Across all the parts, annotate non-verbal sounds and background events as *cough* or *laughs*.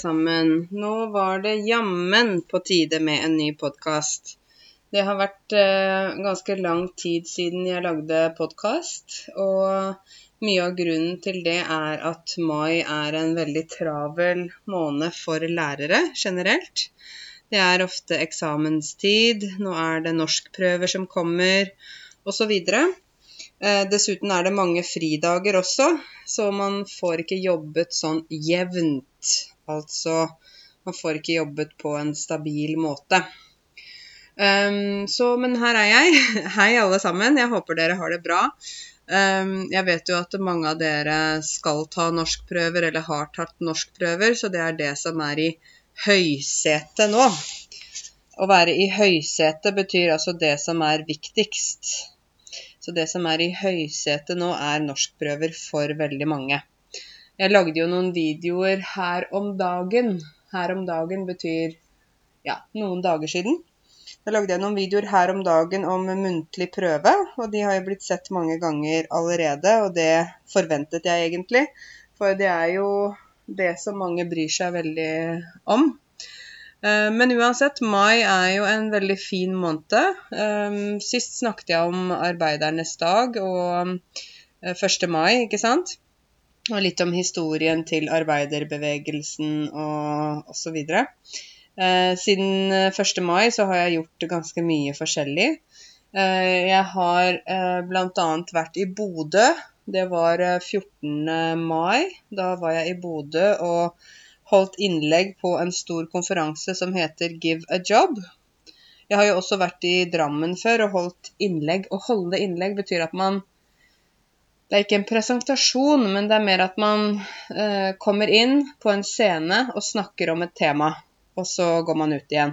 sammen. Nå var det jammen på tide med en ny podkast. Det har vært eh, ganske lang tid siden jeg lagde podkast, og mye av grunnen til det er at mai er en veldig travel måned for lærere generelt. Det er ofte eksamenstid, nå er det norskprøver som kommer, osv. Eh, dessuten er det mange fridager også, så man får ikke jobbet sånn jevnt. Altså man får ikke jobbet på en stabil måte. Um, så, men her er jeg. *laughs* Hei, alle sammen. Jeg håper dere har det bra. Um, jeg vet jo at mange av dere skal ta norskprøver eller har tatt norskprøver, så det er det som er i høysetet nå. Å være i høysetet betyr altså det som er viktigst. Så det som er i høysetet nå, er norskprøver for veldig mange. Jeg lagde jo noen videoer her om dagen. Her om dagen betyr ja, noen dager siden. Da lagde jeg noen videoer her om dagen om muntlig prøve, og de har jo blitt sett mange ganger allerede, og det forventet jeg egentlig. For det er jo det som mange bryr seg veldig om. Eh, men uansett, mai er jo en veldig fin måned. Eh, sist snakket jeg om arbeidernes dag og 1. Eh, mai, ikke sant? Og litt om historien til arbeiderbevegelsen og osv. Siden 1. mai så har jeg gjort ganske mye forskjellig. Jeg har bl.a. vært i Bodø. Det var 14. mai. Da var jeg i Bodø og holdt innlegg på en stor konferanse som heter Give a Job. Jeg har jo også vært i Drammen før og holdt innlegg. Å holde innlegg betyr at man Det er ikke en presentasjon, men det er mer at man eh, kommer inn på en scene og snakker om et tema, og så går man ut igjen.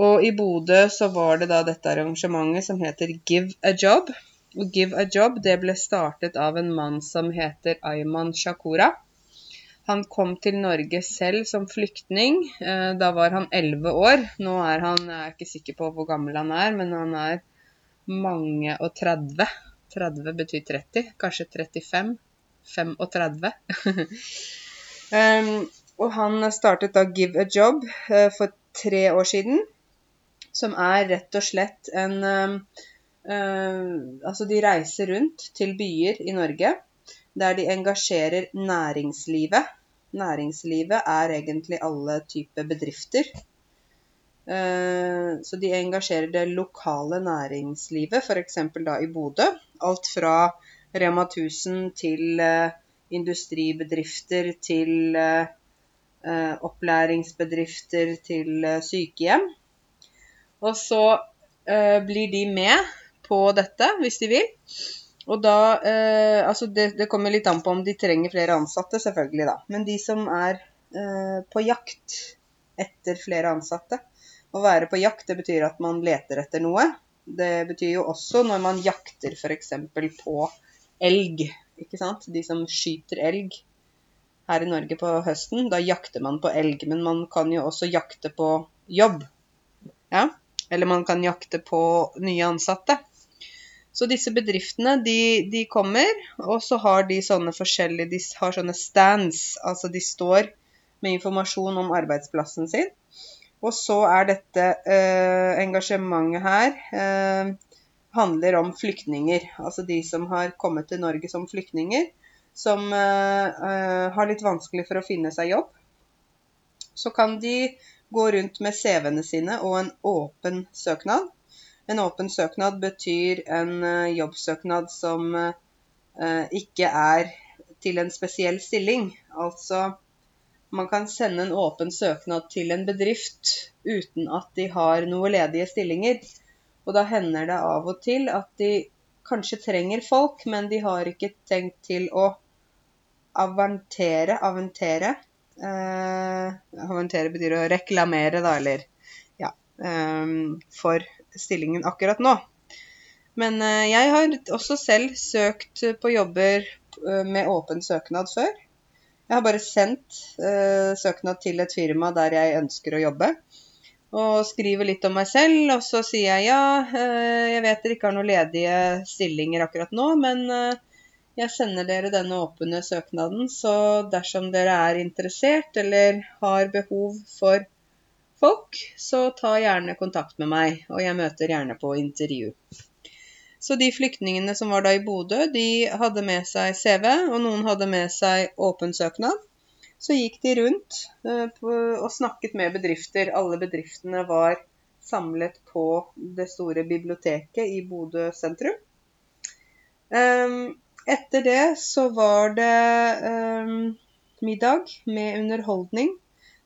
Og i Bodø så var det da dette arrangementet som heter Give a Job. Og Give a Job det ble startet av en mann som heter Ayman Shakura. Han kom til Norge selv som flyktning. Eh, da var han elleve år. Nå er han Jeg er ikke sikker på hvor gammel han er, men han er mange og 30. 30 betyr 30. Kanskje 35. 35. um, og han startet da Give a Job uh, for tre år siden, som er rett og slett en um, uh, Altså, de reiser rundt til byer i Norge der de engasjerer næringslivet. Næringslivet er egentlig alle typer bedrifter. Eh, så de engasjerer det lokale næringslivet, f.eks. da i Bodø. Alt fra Rema 1000 til eh, industribedrifter til eh, opplæringsbedrifter til sykehjem. Og så blir de med på dette hvis de vil. Og da Altså, det, det, kommer litt an på om de trenger flere ansatte, selvfølgelig, da. Men de som er på jakt etter flere ansatte Å være på jakt, det betyr at man leter etter noe. Det betyr jo også når man jakter f.eks. på elg, ikke sant. De som skyter elg her i Norge på høsten, da jakter man på elg. Men man kan jo også jakte på jobb. Ja. Eller man kan jakte på nye ansatte. Så disse bedriftene de, de, kommer, og så har de sånne forskjellige De har sånne stands, altså de står med informasjon om arbeidsplassen sin. Og så er dette eh, engasjementet her eh, handler om flyktninger. Altså de som har kommet til Norge som flyktninger. Som eh, eh har litt vanskelig for å finne seg jobb. Så kan de gå rundt med CV-ene sine og en åpen søknad. En åpen søknad betyr en eh, jobbsøknad som eh, ikke er til en spesiell stilling. Altså man kan sende en åpen søknad til en bedrift uten at de har noen ledige stillinger. Og da hender det av og til at de kanskje trenger folk, men de har ikke tenkt til å avantere Avantere Eh, avantere betyr å reklamere, da, eller ja. Eh, for stillingen akkurat nå. Men eh, jeg har også selv søkt på jobber eh, med åpen søknad før. Jeg har bare sendt uh, søknad til et firma der jeg ønsker å jobbe. Og skriver litt om meg selv, og så sier jeg ja, uh, jeg vet dere ikke har noen ledige stillinger akkurat nå, men uh, Jeg sender dere denne åpne søknaden, så dersom dere er interessert eller har behov for folk, så ta gjerne kontakt med meg, og jeg møter gjerne på intervju. Så de flyktningene som var da i Bodø, de hadde med seg CV, og noen hadde med seg åpen søknad. Så gikk de rundt uh, og snakket med bedrifter. Alle bedriftene var samlet på det store biblioteket i Bodø sentrum. Um, etter det så var det um, middag med underholdning.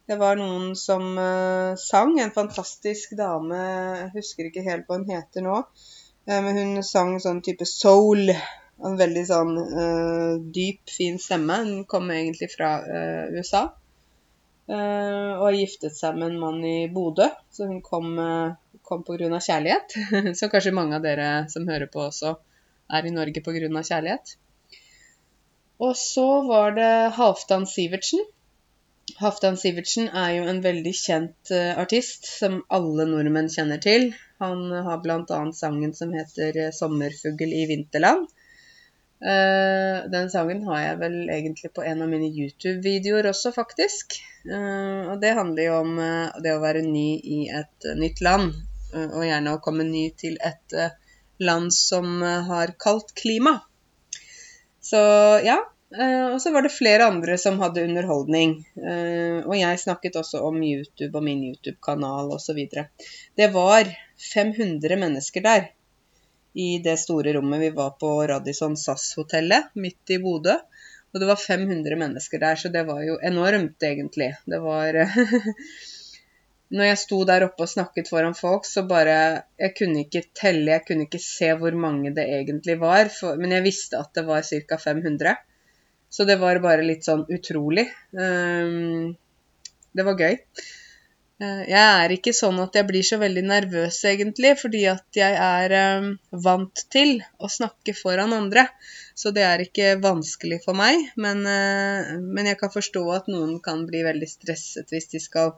Det var noen som uh, sang. En fantastisk dame, jeg husker ikke helt hva hun heter nå. Uh, men hun sang sånn type soul en veldig sånn uh, dyp, fin stemme. Hun kom egentlig fra uh, USA. Uh, og giftet seg med en mann i Bodø, så hun kom, uh, kom pga. kjærlighet. *laughs* så kanskje mange av dere som hører på også er i Norge pga. kjærlighet. Og så var det Halvdan Sivertsen. Halvdan Sivertsen er jo en veldig kjent uh, artist som alle nordmenn kjenner til. Han har bl.a. sangen som heter 'Sommerfugl i vinterland'. Uh, den sangen har jeg vel egentlig på en av mine YouTube-videoer også, faktisk. Og det handler jo om det å være ny i et nytt land, og gjerne å komme ny til et land som har kaldt klima. Så ja. Og så var det flere andre som hadde underholdning. og jeg snakket også om YouTube og min YouTube-kanal osv. Det var 500 mennesker der i det store rommet vi var på Radisson SAS-hotellet midt i Bodø. Og det var 500 mennesker der, så det var jo enormt, egentlig. Det var *laughs* Når jeg sto der oppe og snakket foran folk, så bare Jeg kunne ikke telle, jeg kunne ikke se hvor mange det egentlig var, for, men jeg visste at det var ca. 500. Så det var bare litt sånn utrolig. Um, det var gøy. Eh, jeg er ikke sånn at jeg blir så veldig nervøs, egentlig, fordi at jeg er um, vant til å snakke foran andre. Så det er ikke vanskelig for meg, men, uh, men, jeg kan forstå at noen kan bli veldig stresset hvis de skal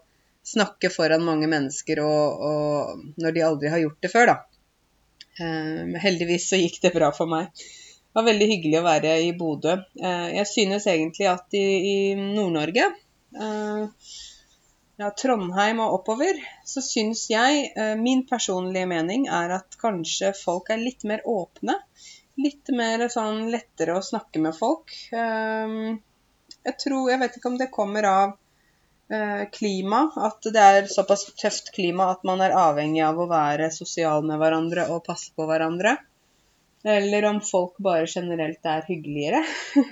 snakke foran mange mennesker og, og når de aldri har gjort det før, da. Uh, heldigvis så gikk det bra for meg. Det var veldig hyggelig å være i Bodø. Uh, jeg synes egentlig at i, i Nord-Norge ja, Trondheim og oppover, så syns jeg, eh, min personlige mening, er at kanskje folk er litt mer åpne. Litt mer sånn lettere å snakke med folk. Jeg tror Jeg vet ikke om det kommer av eh, klima, at det er såpass tøft klima at man er avhengig av å være sosial med hverandre og passe på hverandre. Eller om folk bare generelt er hyggeligere.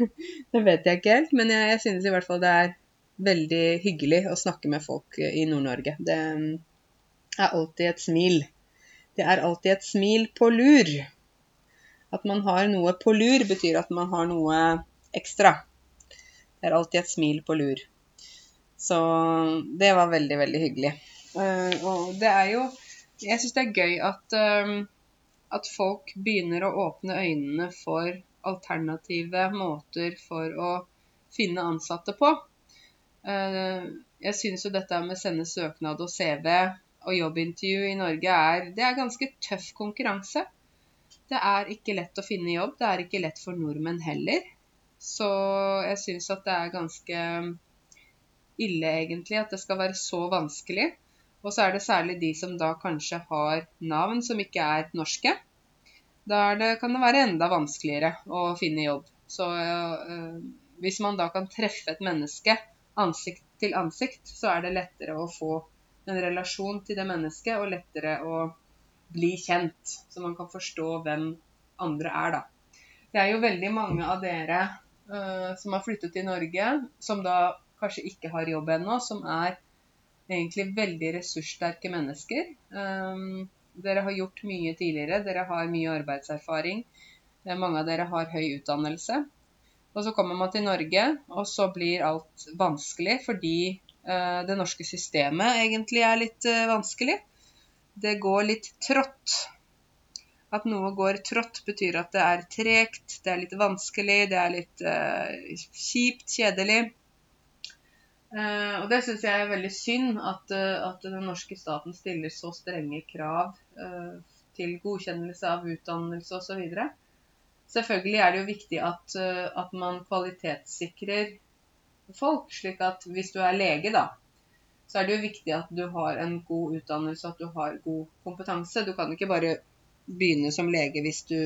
*laughs* det vet jeg ikke helt, men jeg, jeg synes i hvert fall det er veldig hyggelig å snakke med folk i Nord-Norge. Det er alltid et smil. Det er alltid et smil på lur. At man har noe på lur, betyr at man har noe ekstra. Det er alltid et smil på lur. Så det var veldig, veldig hyggelig. Uh, og det er jo Jeg syns det er gøy at, uh, at folk begynner å åpne øynene for alternative måter for å finne ansatte på. Eh, jeg syns jo dette med sende søknad og CV og jobbintervju i Norge er, det er ganske tøff konkurranse. Det er ikke lett å finne jobb. Det er ikke lett for nordmenn heller. Så jeg syns at det er ganske ille, egentlig, at det skal være så vanskelig. Og så er det særlig de som da kanskje har navn som ikke er norske. Da kan det være enda vanskeligere å finne jobb. Så øh, hvis man da kan treffe et menneske ansikt til ansikt, så er det lettere å få en relasjon til det mennesket, og lettere å bli kjent. Så man kan forstå hvem andre er, da. Det er jo veldig mange av dere uh, som har flyttet til Norge, som da kanskje ikke har jobb ennå, som er egentlig veldig ressurssterke mennesker. Um, dere har gjort mye tidligere, dere har mye arbeidserfaring. Mange av dere har høy utdannelse. Og så kommer man til Norge, og så blir alt vanskelig fordi uh, det norske systemet egentlig er litt uh, vanskelig. Det går litt trått. At noe går trått, betyr at det er tregt, det er litt vanskelig, det er litt uh, kjipt, kjedelig. Og det syns jeg er veldig synd, at, at, den norske staten stiller så strenge krav til godkjennelse av utdannelse osv. Selvfølgelig er det jo viktig at, at man kvalitetssikrer folk, slik at hvis du er lege, da, så er det jo viktig at du har en god utdannelse, at du har god kompetanse. Du kan ikke bare begynne som lege hvis du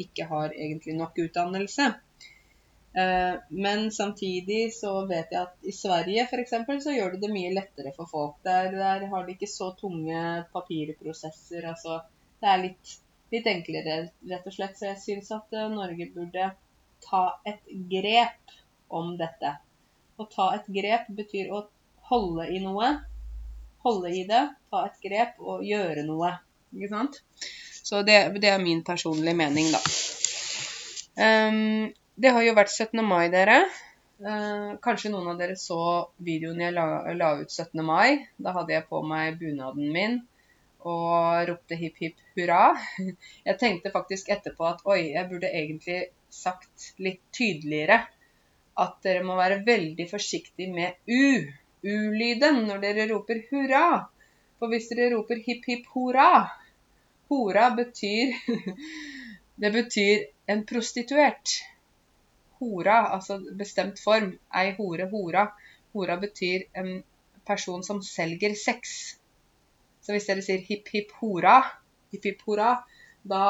ikke har egentlig nok utdannelse. Eh, men samtidig så vet jeg at i Sverige f.eks. så gjør det det mye lettere for folk. Der, der har de ikke så tunge papirprosesser. Altså det er litt litt enklere, rett og slett. Så jeg syns at eh, Norge burde ta et grep om dette. Å ta et grep betyr å holde i noe. Holde i det, ta et grep og gjøre noe. Ikke sant? Så det, det er min personlige mening, da. Um, det har jo vært 17. mai, dere. Uh, kanskje noen av dere så videoen jeg la, la ut 17. mai. Da hadde jeg på meg bunaden min og ropte hipp hipp hurra. *laughs* Jeg tenkte faktisk etterpå at oi, jeg burde egentlig sagt litt tydeligere at dere må være veldig forsiktig med U, U-lyden, når dere roper hurra. For hvis dere roper hipp hipp hurra, hora betyr *laughs* Det betyr en prostituert. Hora, altså bestemt form. Ei hore, hora. Hora betyr en person som selger sex. Så hvis dere sier hipp hipp hora, hipp hipp hora, da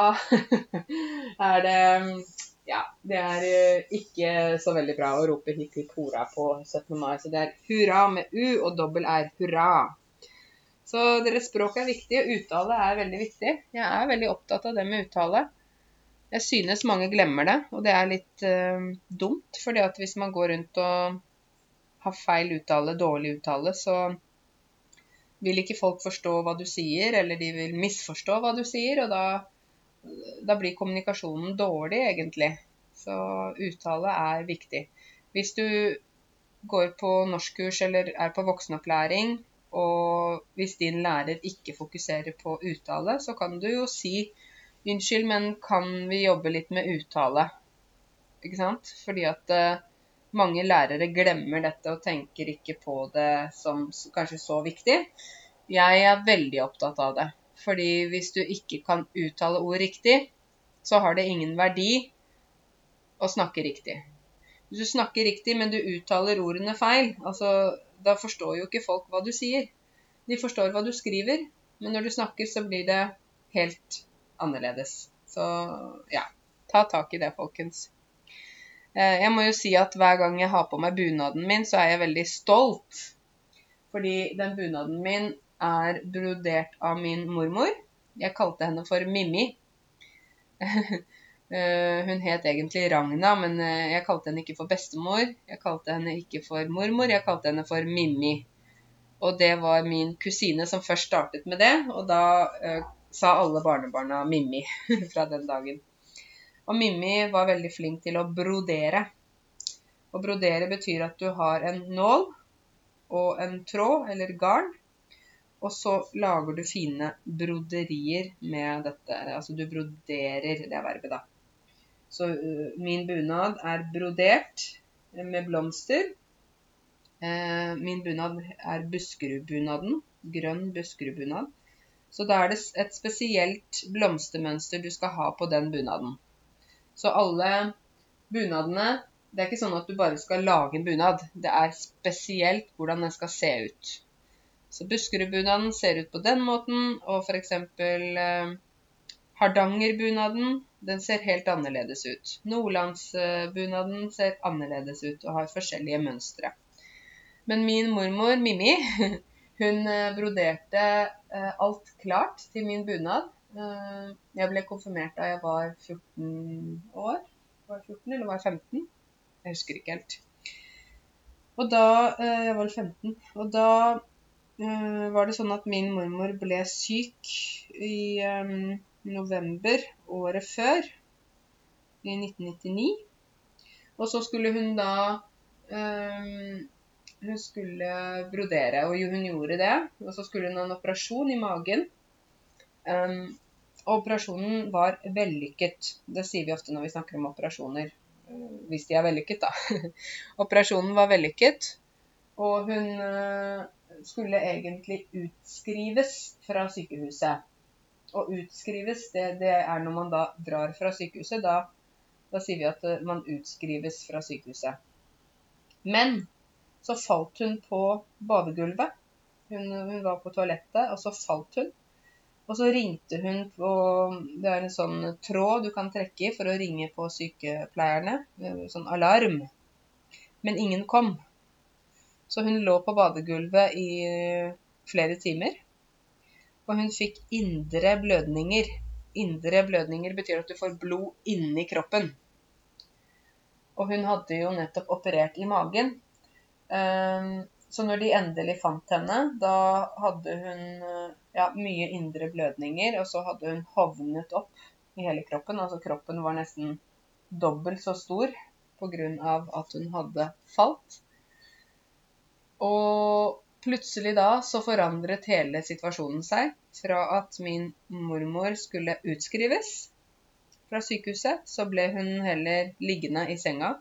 *laughs* er det ja, det er eh, ikke så veldig bra å rope hipp hipp hora på 17. mai. Så det er hurra med u og dobbel r. Hurra. Så deres språk er viktig, og uttale er veldig viktig. Jeg er veldig opptatt av det med uttale. Jeg synes mange glemmer det, og det er litt uh, dumt. fordi at hvis man går rundt og har feil uttale, dårlig uttale, så vil ikke folk forstå hva du sier, eller de vil misforstå hva du sier, og da, da blir kommunikasjonen dårlig, egentlig. Så uttale er viktig. Hvis du går på norskkurs eller er på voksenopplæring, og hvis din lærer ikke fokuserer på uttale, så kan du jo si unnskyld, men kan vi jobbe litt med uttale? Ikke sant? Fordi at uh, mange lærere glemmer dette og tenker ikke på det som kanskje så viktig. Jeg er veldig opptatt av det. Fordi hvis du ikke kan uttale ord riktig, så har det ingen verdi å snakke riktig. Hvis du snakker riktig, men du uttaler ordene feil, altså, da forstår jo ikke folk hva du sier. De forstår hva du skriver, men når du snakker, så blir det helt annerledes. Så ja, ta tak i det, folkens. Eh, jeg må jo si at hver gang jeg har på meg bunaden min, så er jeg veldig stolt. Fordi den bunaden min er brodert av min mormor. Jeg kalte henne for Mimmi. *laughs* Eh, hun het egentlig Ragna, men eh, jeg kalte henne ikke for bestemor. Jeg kalte henne ikke for mormor, jeg kalte henne for Mimmi. Og det var min kusine som først startet med det, og da sa alle barnebarna Mimmi *laughs* fra den dagen. Og Mimmi var veldig flink til å brodere. Å brodere betyr at du har en nål og en tråd, eller garn, og så lager du fine broderier med dette. Altså du broderer, det er verbet, da. Så uh, min bunad er brodert med blomster. Uh, min bunad er Buskerudbunaden. Grønn Buskerudbunad. Så da er det et spesielt blomstermønster du skal ha på den bunaden. Så alle bunadene Det er ikke sånn at du bare skal lage en bunad. Det er spesielt hvordan den skal se ut. Så Buskerudbunaden ser ut på den måten, og f.eks. Eh, Hardangerbunaden den ser helt annerledes ut. Nordlandsbunaden ser annerledes ut og har forskjellige mønstre. Men min mormor Mimmi, *laughs* hun eh, broderte eh, alt klart til min bunad. Eh, jeg ble konfirmert da jeg var 14 år. Var 14 eller var 15? Jeg husker ikke helt. Og da Jeg var 15. Og da var det sånn at min mormor ble syk i november året før, i 1999. Og så skulle hun da Hun skulle brodere, og hun gjorde det. Og så skulle hun ha en operasjon i magen. Um, operasjonen var vellykket. Det sier vi ofte når vi snakker om operasjoner. Eh, hvis de er vellykket, da. *laughs* operasjonen var vellykket, og hun eh, skulle egentlig utskrives fra sykehuset. Og utskrives, det, det, er når man da drar fra sykehuset. Da Da sier vi at man utskrives fra sykehuset. Men så falt hun på badegulvet. Hun, hun var på toalettet, og så falt hun. Og så ringte hun på Det er en sånn tråd du kan trekke i for å ringe på sykepleierne. Sånn alarm. Men ingen kom. Så hun lå på badegulvet i flere timer. Og hun fikk indre blødninger. Indre blødninger betyr at du får blod inni kroppen. Og hun hadde jo nettopp operert i magen. Um, så når de endelig fant henne, da hadde hun ja, mye indre blødninger, og så hadde hun hovnet opp i hele kroppen. Altså kroppen var nesten dobbelt så stor pga. at hun hadde falt. Og plutselig da så forandret hele situasjonen seg. Fra at min mormor skulle utskrives fra sykehuset, så ble hun heller liggende i senga.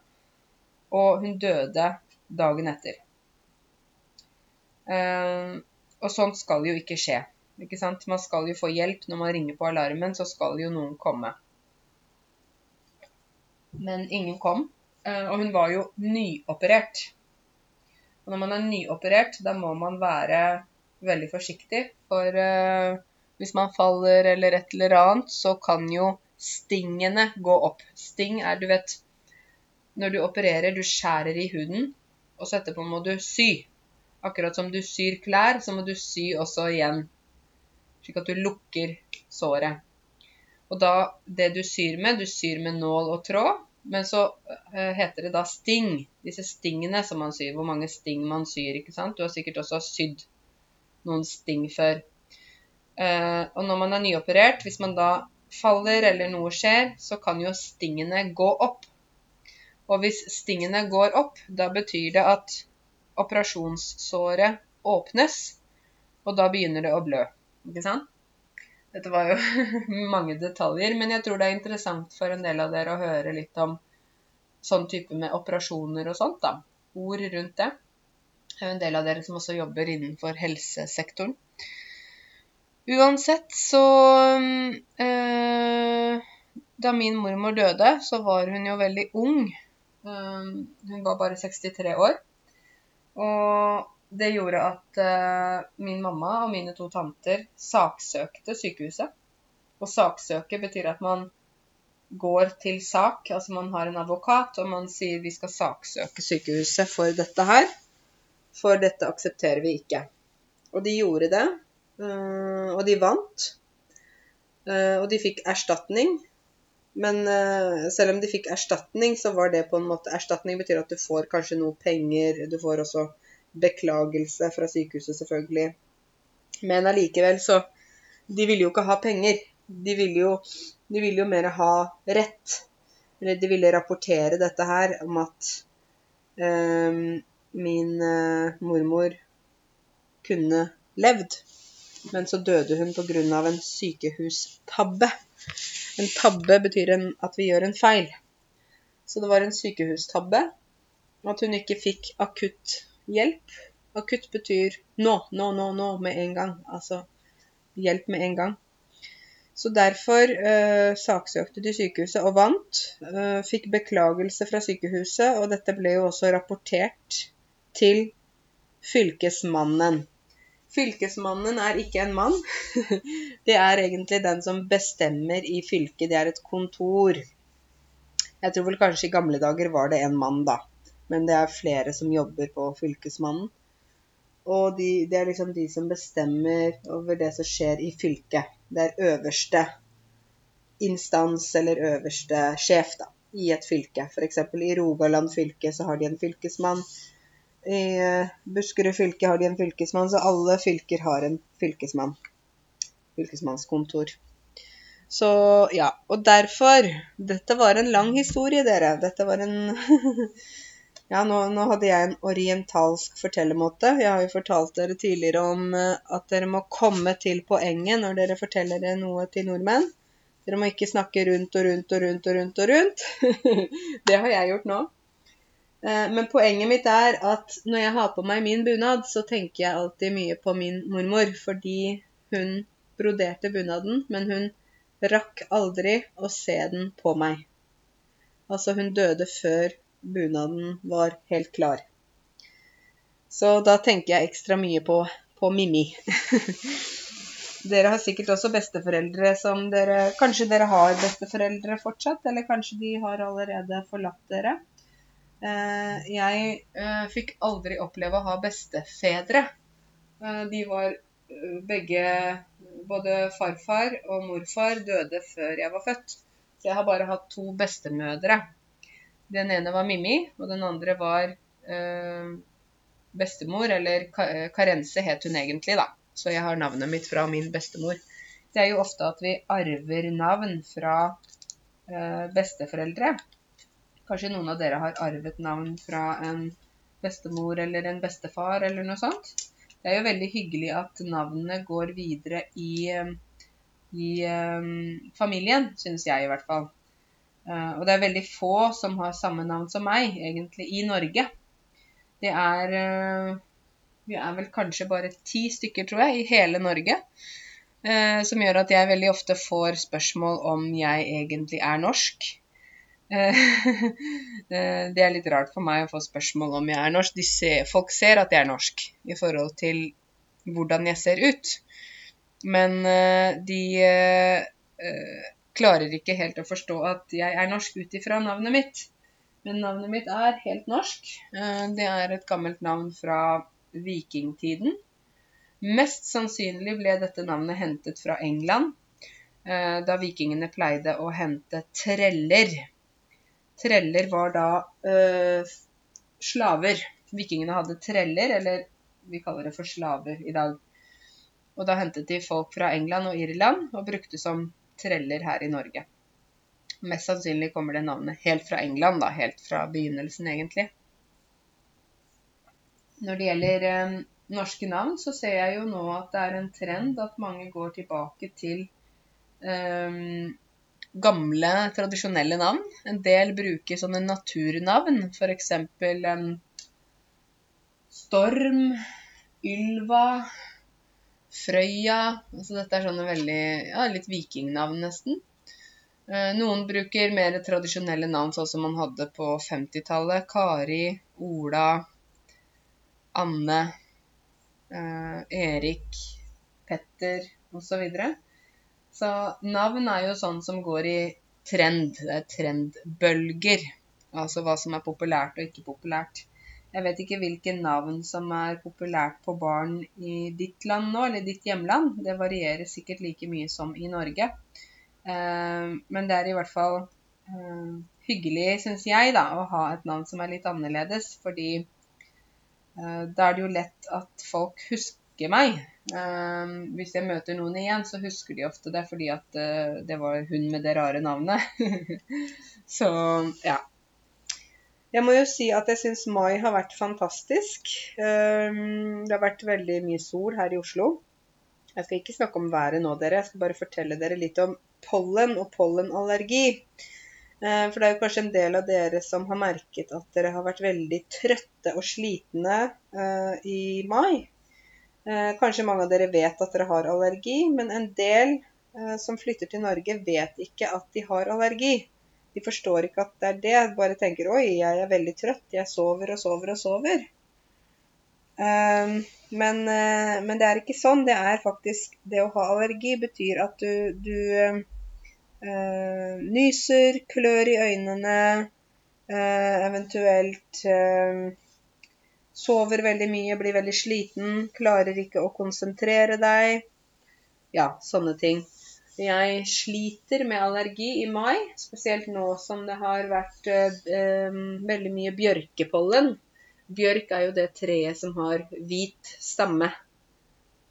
Og hun døde dagen etter. Uh, og sånt skal jo ikke skje. Ikke sant? Man skal jo få hjelp når man ringer på alarmen, så skal jo noen komme. Men ingen kom. Uh, og hun var jo nyoperert. Og når man er nyoperert, da må man være veldig forsiktig. For uh, hvis man faller eller et eller annet, så kan jo stingene gå opp. Sting er, du vet Når du opererer, du skjærer i huden, og så etterpå må du sy. Akkurat som du syr klær, så må du sy også igjen. Slik at du lukker såret. Og da, det du syr med, du syr med nål og tråd. Men så uh, heter det da sting. Disse stingene som man syr. Hvor mange sting man syr, ikke sant. Du har sikkert også sydd noen sting før. Uh, og når man er nyoperert, hvis man da faller eller noe skjer, så kan jo stingene gå opp. Og hvis stingene går opp, da betyr det at operasjonssåret åpnes, og da begynner det å blø. Ikke sant? Dette var jo *laughs* mange detaljer, men jeg tror det er interessant for en del av dere å høre litt om sånn type med operasjoner og sånt, da. Ord rundt det. Det er jo en del av dere som også jobber innenfor helsesektoren. Uansett så øh, Da min mormor døde, så var hun jo veldig ung. Um, hun var bare 63 år. Og det gjorde at uh, min mamma og mine to tanter saksøkte sykehuset. Og saksøke betyr at man går til sak, altså man har en advokat, og man sier vi skal saksøke sykehuset for dette her. For dette aksepterer vi ikke. Og de gjorde det, uh, og de vant. Uh, og de fikk erstatning. Men uh, selv om de fikk erstatning, så var det på en måte Erstatning betyr at du får kanskje noe penger. Du får også beklagelse fra sykehuset, selvfølgelig. Men allikevel, så De ville jo ikke ha penger. De ville jo, de ville jo mer ha rett. Eller de ville rapportere dette her om at uh, min uh, mormor kunne levd. Men så døde hun pga. en sykehustabbe. En tabbe betyr en, at vi gjør en feil. Så det var en sykehustabbe. At hun ikke fikk akutt hjelp. Akutt betyr nå, nå, nå, nå med en gang. Altså hjelp med en gang. Så derfor eh, saksøkte de sykehuset og vant. Eh, fikk beklagelse fra sykehuset, og dette ble jo også rapportert til fylkesmannen. Fylkesmannen er ikke en mann. *laughs* Det er egentlig den som bestemmer i fylket. Det er et kontor. Jeg tror vel kanskje i gamle dager var det en mann, da. Men det er flere som jobber på Fylkesmannen. Og de, det er liksom de som bestemmer over det som skjer i fylket. Det er øverste instans eller øverste sjef da, i et fylke. F.eks. i Rogaland fylke så har de en fylkesmann. I eh, Buskerud fylke har de en fylkesmann, så alle fylker har en fylkesmann. Fylkesmannskontor. Så ja. Og derfor Dette var en lang historie, dere. Dette var en *laughs* Ja, nå, nå, hadde jeg en orientalsk fortellermåte. Jeg har jo fortalt dere tidligere om eh, at dere må komme til poenget når dere forteller noe til nordmenn. Dere må ikke snakke rundt og rundt og rundt og rundt og rundt. *laughs* det har jeg gjort nå. Eh, men poenget mitt er at når jeg har på meg min bunad, så tenker jeg alltid mye på min mormor. Fordi hun broderte bunaden, men hun rakk aldri å se den på meg. Altså, hun døde før bunaden var helt klar. Så da tenker jeg ekstra mye på, på Mimmi. *laughs* dere har sikkert også besteforeldre som dere Kanskje dere har besteforeldre fortsatt, eller kanskje de har allerede forlatt dere. Eh, jeg eh, fikk aldri oppleve å ha bestefedre. Eh, de var begge Både farfar og morfar døde før jeg var født. Så jeg har bare hatt to bestemødre. Den ene var Mimmi, og den andre var bestemor, eller Karense het hun egentlig, da. Så jeg har navnet mitt fra min bestemor. Det er jo ofte at vi arver navn fra besteforeldre. Kanskje noen av dere har arvet navn fra en bestemor eller en bestefar eller noe sånt. Det er jo veldig hyggelig at navnene går videre i, i um, familien, syns jeg i hvert fall. Uh, og det er veldig få som har samme navn som meg, egentlig, i Norge. Det er uh, Vi er vel kanskje bare ti stykker, tror jeg, i hele Norge. Uh, som gjør at jeg veldig ofte får spørsmål om jeg egentlig er norsk. *laughs* det er litt rart for meg å få spørsmål om jeg er norsk. Ser, folk ser at jeg er norsk i forhold til hvordan jeg ser ut. Men de klarer ikke helt å forstå at jeg er norsk ut ifra navnet mitt. Men navnet mitt er helt norsk. Eh, det er et gammelt navn fra vikingtiden. Mest sannsynlig ble dette navnet hentet fra England, eh, da vikingene pleide å hente treller. Treller var da øh, slaver. Vikingene hadde treller, eller vi kaller det for slaver i dag. Og da hentet de folk fra England og Irland og brukte som treller her i Norge. Mest sannsynlig kommer det navnet helt fra England, da, helt fra begynnelsen egentlig. Når det gjelder eh, norske navn, så ser jeg jo nå at det er en trend at mange går tilbake til eh, gamle, tradisjonelle navn. En del bruker sånne naturnavn, f.eks. Um, Storm, Ylva, Frøya. Altså dette er sånne veldig ja, litt vikingnavn, nesten. Eh, noen bruker mer tradisjonelle navn, sånn som man hadde på 50-tallet. Kari, Ola, Anne, eh, Erik, Petter osv. Så, navn er jo sånn som går i trend. Det er trendbølger. Altså hva som er populært og ikke populært. Jeg vet ikke hvilke navn som er populært på barn i ditt land nå, eller ditt hjemland. Det varierer sikkert like mye som i Norge. Eh, men det er i hvert fall eh, hyggelig, syns jeg, da, å ha et navn som er litt annerledes. Fordi eh, da er det jo lett at folk husker meg. Hvis jeg møter noen igjen, så husker de ofte det fordi at det var hun med det rare navnet. *laughs* så ja. Jeg må jo si at jeg syns mai har vært fantastisk. Ehm, det har vært veldig mye sol her i Oslo. Jeg skal ikke snakke om været nå, dere. Jeg skal bare fortelle dere litt om pollen og pollenallergi. Eh, for det er jo kanskje en del av dere som har merket at dere har vært veldig trøtte og slitne eh, i mai. Eh, kanskje mange av dere vet at dere har allergi, men en del som flytter til Norge, vet ikke at de har allergi. De forstår ikke at det er det. Bare tenker 'oi, jeg er veldig trøtt. Jeg sover og sover og sover'. Um, men, men, det er ikke sånn. Det er faktisk Det å ha allergi betyr at du, du uh, nyser, klør i øynene, uh, eventuelt sover veldig mye, blir veldig sliten, klarer ikke å konsentrere deg. Ja, sånne ting. Jeg sliter med allergi i mai, spesielt nå som det har vært eh, veldig mye bjørkepollen. Bjørk er jo det treet som har hvit stamme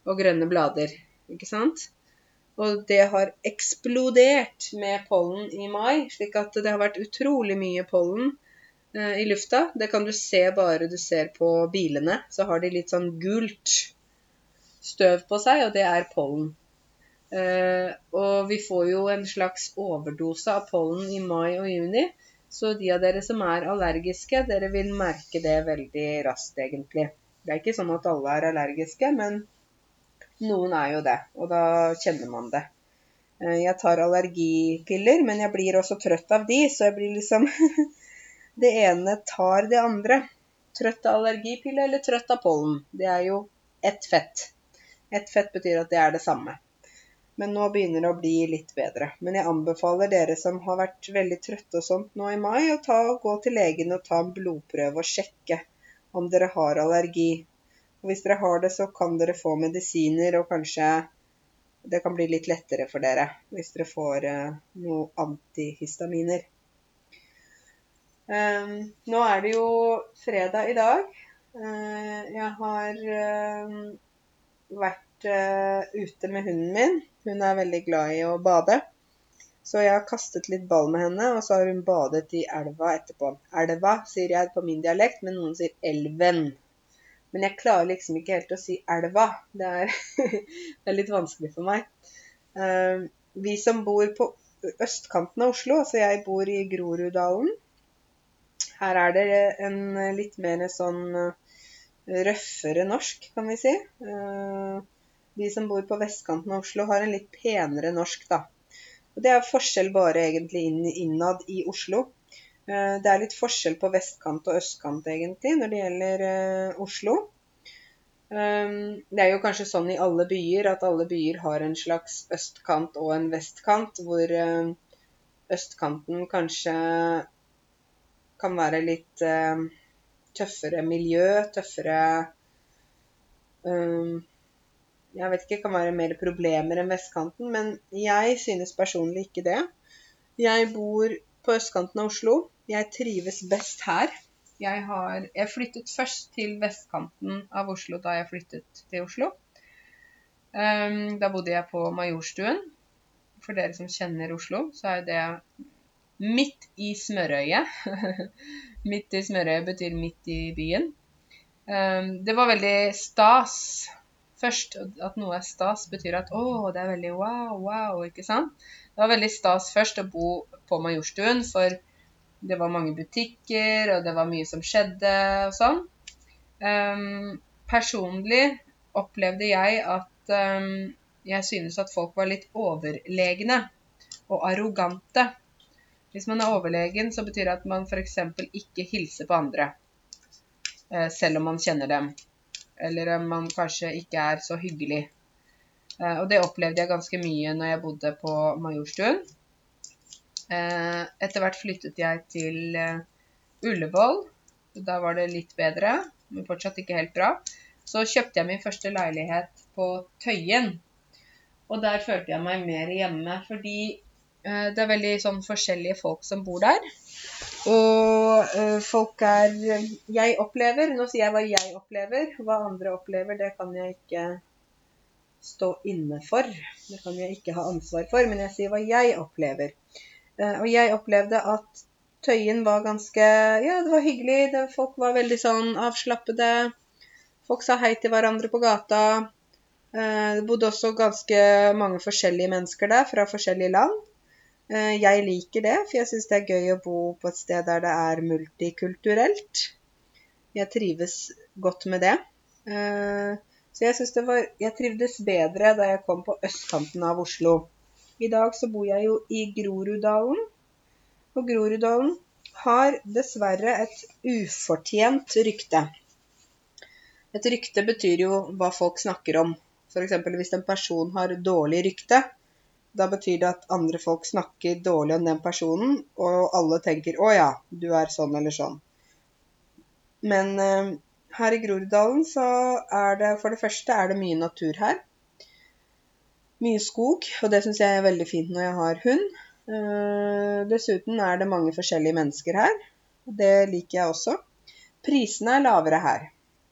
og grønne blader, ikke sant? Og det har eksplodert med pollen i mai, slik at det har vært utrolig mye pollen i lufta. Det kan du se bare du ser på bilene. Så har de litt sånn gult støv på seg, og det er pollen. Uh, og vi får jo en slags overdose av pollen i mai og juni. Så de av dere som er allergiske, dere vil merke det veldig raskt, egentlig. Det er ikke sånn at alle er allergiske, men noen er jo det. Og da kjenner man det. Eh, jeg tar allergipiller, men jeg blir også trøtt av de, så jeg blir liksom *laughs* Det ene tar det andre. Trøtt av allergipille eller trøtt av pollen. Det er jo ett fett. Ett fett betyr at det er det samme. Men nå begynner det å bli litt bedre. Men jeg anbefaler dere som har vært veldig trøtte og sånt nå i mai, å ta, gå til legen og ta en blodprøve og sjekke om dere har allergi. Og hvis dere har det, så kan dere få medisiner, og kanskje det kan bli litt lettere for dere hvis dere får uh, noe antihistaminer. Um, nå er det jo fredag i dag. Uh, jeg har uh, vært uh, ute med hunden min. Hun er veldig glad i å bade. Så jeg har kastet litt ball med henne, og så har hun badet i elva etterpå. Elva sier jeg på min dialekt, men noen sier elven. Men jeg klarer liksom ikke helt å si elva. Det er, *laughs* det er litt vanskelig for meg. vi som bor på østkanten av Oslo, altså jeg bor i Groruddalen, her er det en litt mer sånn eh, røffere norsk, kan vi si. Eh, de som bor på vestkanten av Oslo, har en litt penere norsk, da. Og det er forskjell bare egentlig innad i Oslo. Eh, det er litt forskjell på vestkant og østkant, egentlig, når det gjelder Oslo. Det er jo kanskje sånn i alle byer at alle byer har en slags østkant og en vestkant, hvor østkanten kanskje kan være litt uh, tøffere miljø, tøffere um, Jeg vet ikke, kan være mer problemer enn vestkanten, men jeg synes personlig ikke det. Jeg bor på østkanten av Oslo. Jeg trives best her. Jeg, har, jeg flyttet først til vestkanten av Oslo da jeg flyttet til Oslo. Um, da bodde jeg på Majorstuen. For dere som kjenner Oslo, så er det midt i smørøyet. *laughs* midt i smørøyet betyr midt i byen. Um, det var veldig stas først. At noe er stas, betyr at å, det er veldig wow, wow, ikke sant? Det var veldig stas først å bo på Majorstuen, for det var mange butikker, og det var mye som skjedde og sånn. Um, personlig opplevde jeg at um, jeg synes at folk var litt overlegne og arrogante. Hvis man er overlegen, så betyr det at man f.eks. ikke hilser på andre, eh, selv om man kjenner dem. Eller om man kanskje ikke er så hyggelig. Eh, og det opplevde jeg ganske mye når jeg bodde på Majorstuen. Eh, etter hvert flyttet jeg til Ullevål. Da var det litt bedre, men fortsatt ikke helt bra. Så kjøpte jeg min første leilighet på Tøyen. Og der følte jeg meg mer hjemme, fordi det er veldig sånn forskjellige folk som bor der. Og uh, folk er Jeg opplever Nå sier jeg hva jeg opplever. Hva andre opplever, det kan jeg ikke stå inne for. Det kan jeg ikke ha ansvar for, men jeg sier hva jeg opplever. Uh, og jeg opplevde at Tøyen var ganske Ja, det var hyggelig. Folk var veldig sånn avslappede. Folk sa hei til hverandre på gata. Det bodde også ganske mange forskjellige mennesker der fra forskjellige land. Eh, jeg liker det, for jeg syns det er gøy å bo på et sted der det er multikulturelt. Jeg trives godt med det. Eh, så jeg det var Jeg trivdes bedre da jeg kom på østkanten av Oslo. I dag så bor jeg jo i Groruddalen. Og Groruddalen har dessverre et ufortjent rykte. Et rykte betyr jo hva folk snakker om. F.eks. hvis en person har dårlig rykte, da betyr det at andre folk snakker dårlig om den personen, og alle tenker 'Å ja, du er sånn eller sånn'. Men eh, her i Groruddalen så er det for det første er det mye natur her. Mye skog, og det syns jeg er veldig fint når jeg har hund. Eh, dessuten er det mange forskjellige mennesker her. Det liker jeg også. Prisene er lavere her.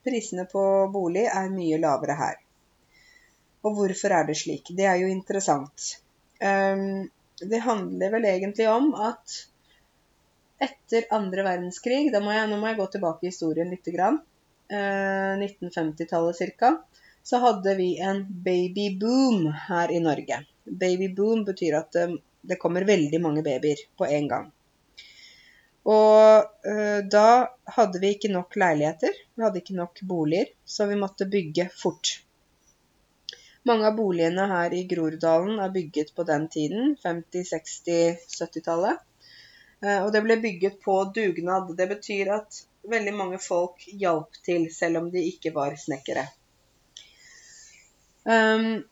Prisene på bolig er mye lavere her. Og hvorfor er det slik? Det er jo interessant. Ehm, det handler vel egentlig om at etter andre verdenskrig må jeg, Nå må jeg gå tilbake i historien litt. Grann, 1950-tallet eh, ca. Så hadde vi en babyboom her i Norge. Babyboom betyr at det, det kommer veldig mange babyer på en gang. Og uh, da hadde vi ikke nok leiligheter, vi hadde ikke nok boliger, så vi måtte bygge fort. Mange av boligene her i Groruddalen er bygget på den tiden, 50-, 60-, 70-tallet. Og det ble bygget på dugnad. Det betyr at veldig mange folk hjalp til, selv om de ikke var snekkere. Um,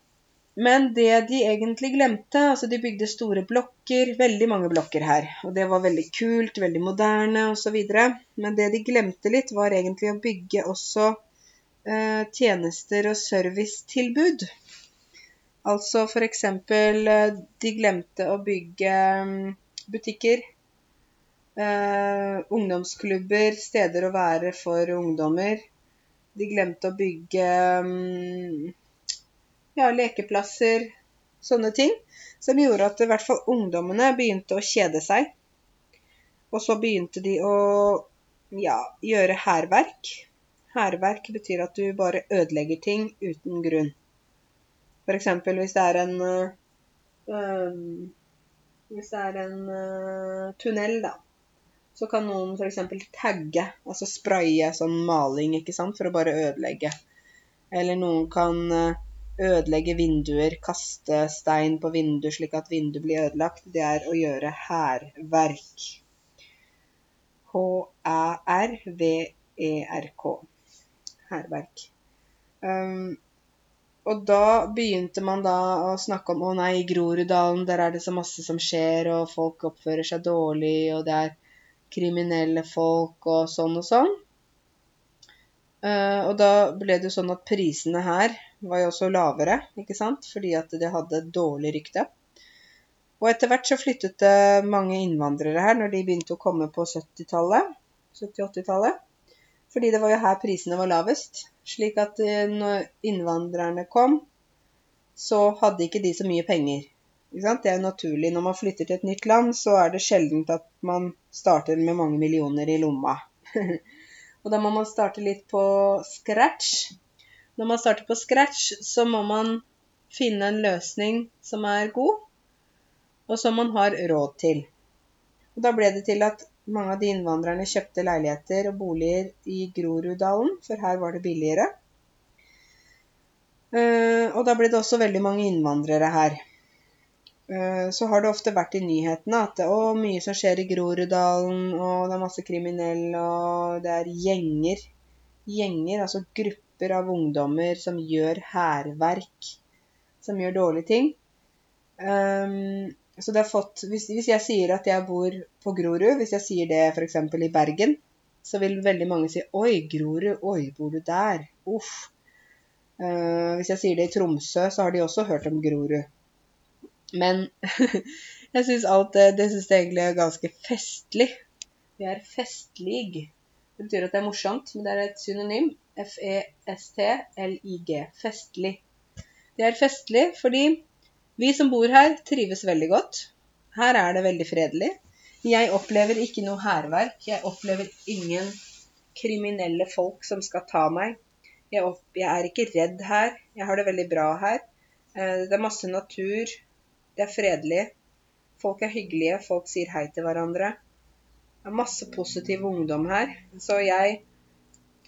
men det de egentlig glemte altså De bygde store blokker, veldig mange blokker her. Og det var veldig kult, veldig moderne osv. Men det de glemte litt, var egentlig å bygge også tjenester og servicetilbud. Altså f.eks. Eh, de glemte å bygge mm, butikker. Eh, ungdomsklubber, steder å være for ungdommer. De glemte å bygge um, ja, lekeplasser, sånne ting. Som gjorde at i hvert fall ungdommene begynte å kjede seg. Og så begynte de å ja, gjøre hærverk. Hærverk betyr at du bare ødelegger ting uten grunn. F.eks. hvis det er en øh, Hvis det er en øh, tunnel, da. Så kan noen f.eks. tagge, altså spraye sånn maling, ikke sant, for å bare ødelegge. Eller noen kan øh, ødelegge vinduer, kaste stein på vinduer slik at vinduet blir ødelagt, det er å gjøre hærverk. H-æ-r-v-e-r-k. Hærverk. Um, og da begynte man da å snakke om å nei, i Groruddalen der er det så masse som skjer, og folk oppfører seg dårlig, og det er kriminelle folk og sånn og sånn. Uh, og da ble det jo sånn at prisene her var jo også lavere, ikke sant, fordi at det hadde dårlig rykte. Og etter hvert så flyttet det mange innvandrere her når de begynte å komme på 70-tallet. 70-80-tallet. Fordi det var jo her prisene var lavest. Slik at uh, når innvandrerne kom, så hadde ikke de så mye penger. Det er naturlig. Når man flytter til et nytt land, så er det sjelden at man starter med mange millioner i lomma. *laughs* Og da må man starte litt på scratch. Når man starter på scratch, så må man finne en løsning som er god, og som man har råd til. Og da ble det til at mange av de innvandrerne kjøpte leiligheter og boliger i Groruddalen, for her var det billigere. Eh, og da ble det også veldig mange innvandrere her. Eh, så har det ofte vært i nyhetene at det er mye som skjer i Groruddalen, og det er masse kriminelle, og det er gjenger. Gjenger, altså grupper av ungdommer som gjør hærverk, som gjør dårlige ting. Um, så det har fått hvis, hvis, jeg sier at jeg bor på Grorud, hvis jeg sier det f.eks. i Bergen, så vil veldig mange si 'oi, Grorud, oi, bor du der'? Uff. Uh, hvis jeg sier det i Tromsø, så har de også hørt om Grorud. Men *laughs* jeg syns alt det, det synes jeg egentlig er ganske festlig. Vi er festlig. Det betyr at det er morsomt, men det er et synonym. F-e-s-t-l-i-g. Festlig. Det er festlig fordi vi som bor her, trives veldig godt. Her er det veldig fredelig. Jeg opplever ikke noe hærverk. Jeg opplever ingen kriminelle folk som skal ta meg. Jeg, opp, jeg, er ikke redd her. Jeg har det veldig bra her. Eh, det er masse natur. Det er fredelig. Folk er hyggelige, folk sier hei til hverandre. Det er masse positiv ungdom her. Så jeg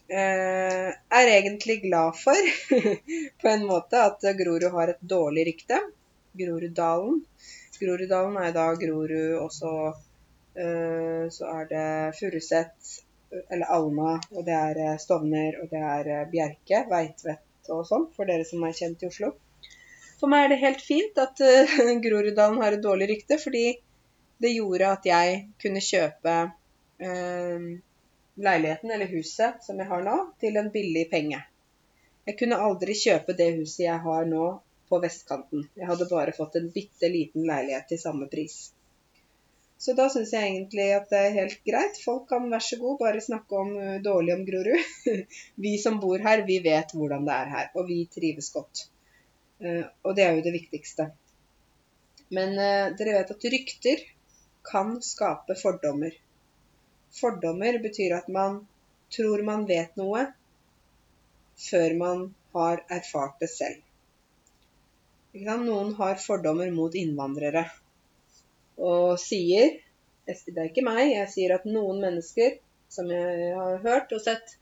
eh, er egentlig glad for, *laughs* på en måte, at Grorud har et dårlig rykte. Groruddalen. Groruddalen er da Grorud, og så, eh, så er det Furuset, eller Alna, og det er eh, Stovner, og det er eh, Bjerke, Veitvet og sånn, for dere som er kjent i Oslo. For meg er det helt fint at *laughs* Groruddalen har et dårlig rykte, fordi det gjorde at jeg kunne kjøpe uh, leiligheten eller huset som jeg har nå, til en billig penge. Jeg kunne aldri kjøpe det huset jeg har nå på vestkanten. Jeg hadde bare fått en bitte liten leilighet til samme pris. Så da syns jeg egentlig at det er helt greit. Folk kan vær så god bare snakke om uh, dårlig om Grorud. *laughs* vi som bor her, vi vet hvordan det er her, og vi trives godt. Eh, og det er jo det viktigste. Men eh, dere vet at rykter kan skape fordommer. Fordommer betyr at man tror man vet noe før man har erfart det selv. Noen har fordommer mot innvandrere og sier Det er ikke meg, jeg sier at noen mennesker som jeg har hørt og sett,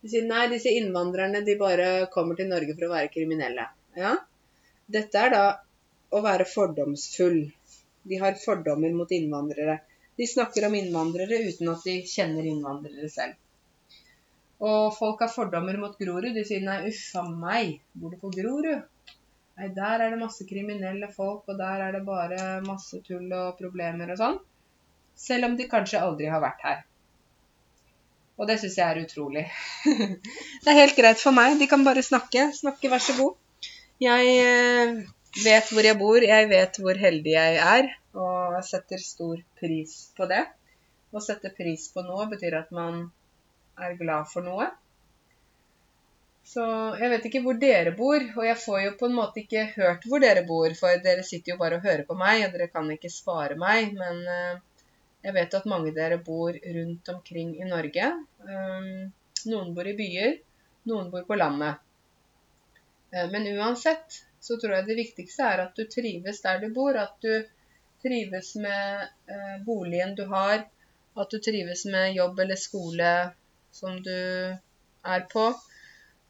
de sier nei, disse innvandrerne de bare kommer til Norge for å være kriminelle. Ja, Dette er da å være fordomsfull. De har fordommer mot innvandrere. De snakker om innvandrere uten at de kjenner innvandrere selv. Og folk har fordommer mot Grorud. De sier nei, uff a meg, bor du på Grorud? Nei, der er det masse kriminelle folk, og der er det bare masse tull og problemer og sånn. Selv om de kanskje aldri har vært her. Og det syns jeg er utrolig. *laughs* det er helt greit for meg. De kan bare snakke. Snakke, vær så god. Jeg eh, vet hvor jeg bor, jeg vet hvor heldig jeg er, og setter stor pris på det. Å sette pris på noe betyr at man er glad for noe. Så jeg vet ikke hvor dere bor, og jeg får jo på en måte ikke hørt hvor dere bor, for dere sitter jo bare og hører på meg, og dere kan ikke svare meg. Men eh, jeg vet at mange av dere bor rundt omkring i Norge. Um, noen bor i byer, noen bor på landet. Eh, men uansett så tror jeg det viktigste er at du trives der du bor. At du trives med eh, boligen du har. At du trives med jobb eller skole som du er på.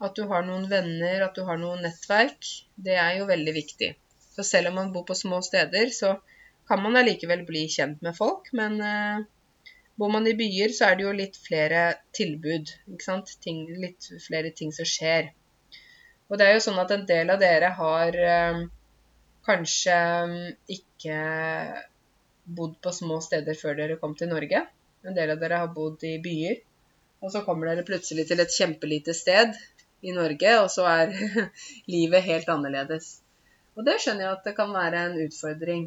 At du har noen venner, at du har noe nettverk. Det er jo veldig viktig. Så selv om man bor på små steder, så kan man allikevel bli kjent med folk. Men eh, bor man i byer, så er det jo litt flere tilbud. Ting, litt flere ting som skjer. Og det er jo sånn at en del av dere har eh, kanskje mm, ikke bodd på små steder før dere kom til Norge. En del av dere har bodd i byer. Og så kommer dere plutselig til et kjempelite sted i Norge, og så er *laughs* livet helt annerledes. Og det skjønner jeg at det kan være en utfordring.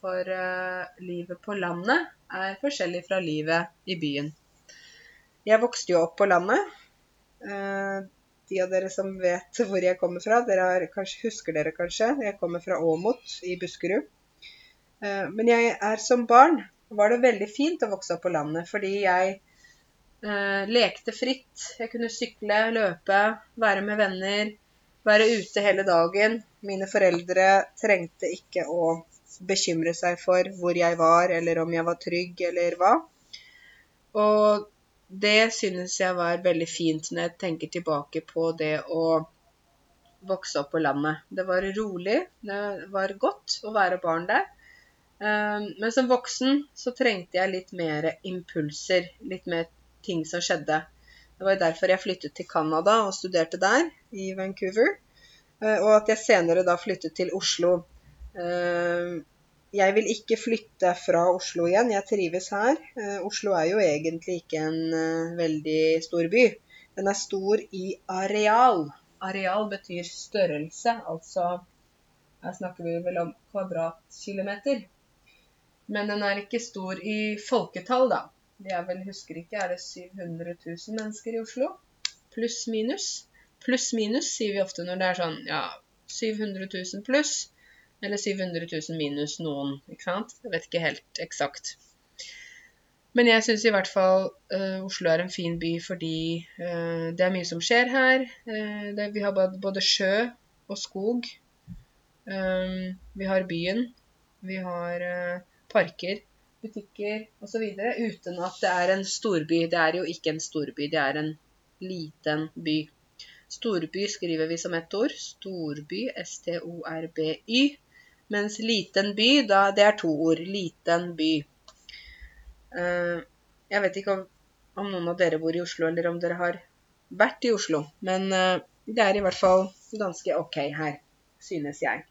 For uh, livet på landet er forskjellig fra livet i byen. Jeg vokste jo opp på landet. Uh, de av dere som vet hvor jeg kommer fra, dere har, kanskje, husker dere kanskje. Jeg kommer fra Åmot i Buskerud. Uh, men jeg er som barn var det veldig fint å vokse opp på landet, fordi jeg lekte fritt. Jeg kunne sykle, løpe, være med venner, være ute hele dagen. Mine foreldre trengte ikke å bekymre seg for hvor jeg var, eller om jeg var trygg, eller hva. Og det synes jeg var veldig fint når jeg tenker tilbake på det å vokse opp på landet. Det var rolig, det var godt å være barn der. Ehm, men som voksen så trengte jeg litt mer impulser, litt mer ting som skjedde. Det var derfor jeg flyttet til Canada og studerte der, i Vancouver. Eh, og at jeg senere da flyttet til Oslo. Ehm, jeg vil ikke flytte fra Oslo igjen. Jeg trives her. Eh, Oslo er jo egentlig ikke en veldig stor by. Den er stor i areal. Areal betyr størrelse, altså Her snakker vi vel om kvadratkilometer. Men den er ikke stor i folketall, da. Er vel, husker ikke, er det 700 000 mennesker i Oslo? Pluss minus. Pluss minus sier vi ofte når det er sånn ja, 700 000 pluss. Eller 700 000 minus noen, ikke sant? Jeg vet ikke helt eksakt. Men jeg syns i hvert fall uh, Oslo er en fin by fordi uh, det er mye som skjer her. Uh, det, vi har både sjø og skog. Um, vi har byen. Vi har parker, butikker osv. Uten at det er en storby. Det er jo ikke en storby, det er en liten by. Storby skriver vi som ett ord. Storby, S-T-O-R-B-Y. Mens liten by, da, det er to ord. Liten by. Uh, jeg vet ikke om, om, noen av dere bor i Oslo, eller om dere har vært i Oslo. Men uh, det er i hvert fall ganske ok her, synes jeg.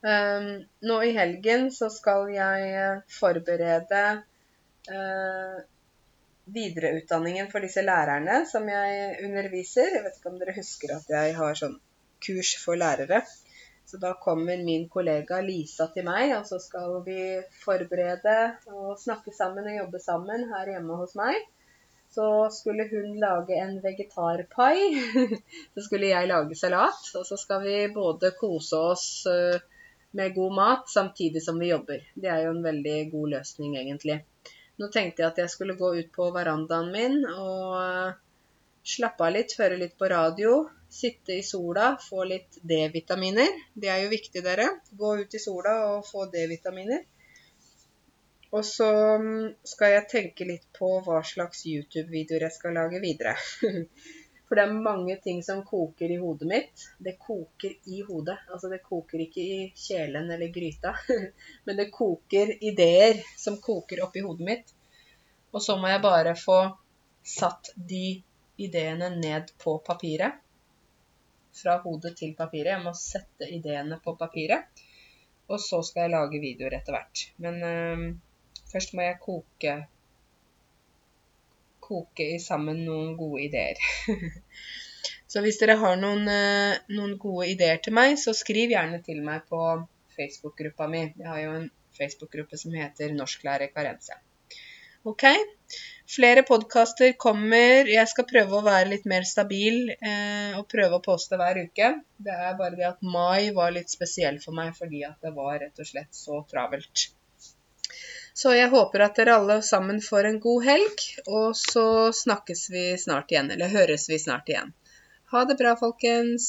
Um, nå i helgen så skal jeg forberede uh, videreutdanningen for disse lærerne som jeg underviser. Jeg vet ikke om dere husker at jeg har sånn kurs for lærere. Så da kommer min kollega Lisa til meg, og så skal vi forberede og snakke sammen og jobbe sammen her hjemme hos meg. Så skulle hun lage en vegetarpai. *laughs* så skulle jeg lage salat. Og så skal vi både kose oss eh, med god mat samtidig som vi jobber. Det er jo en veldig god løsning, egentlig. Nå tenkte jeg at jeg skulle gå ut på verandaen min og eh, slappe av litt, høre litt på radio. Sitte i sola, få litt D-vitaminer. Det er jo viktig, dere. Gå ut i sola og få D-vitaminer. Og så mm, skal jeg tenke litt på hva slags YouTube-videoer jeg skal lage videre. *laughs* For det er mange ting som koker i hodet mitt. Det koker i hodet. Altså det koker ikke i kjelen eller gryta, *laughs* men det koker ideer som koker oppi hodet mitt. Og så må jeg bare få satt de ideene ned på papiret. Fra hodet til papiret. Jeg må sette ideene på papiret. Og så skal jeg lage videoer etter hvert. Men øh, først må jeg koke koke sammen noen gode ideer. *laughs* så hvis dere har noen, øh, noen, gode ideer til meg, så skriv gjerne til meg på Facebook-gruppa mi. Jeg har jo en Facebook-gruppe som heter Norsklærer Karense. Ok? Flere podkaster kommer. Jeg skal prøve å være litt mer stabil eh, og prøve å poste hver uke. Det er bare det at mai var litt spesiell for meg fordi at det var rett og slett så travelt. Så jeg håper at dere alle sammen får en god helg, og så snakkes vi snart igjen. Eller høres vi snart igjen. Ha det bra, folkens.